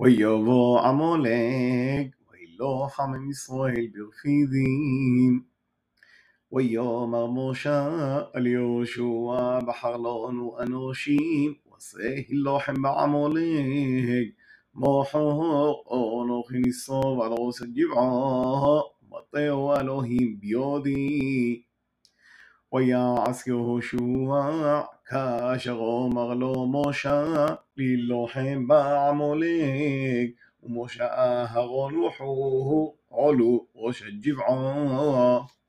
ويبוא עמולק, וילוך עמם ישראל ברפידים. ויאמר משה על יהושע בחר לנו אנושים, ועשה הילוחם בעמולק. מוחו אנוכי נסוב על ראש הגבעה, ומטהו אלוהים ביודי. ويا عسكره شوع كاشغو مغلو موشا للوحين بعموليك ومشى أهرون وحوه علو وش الجفعون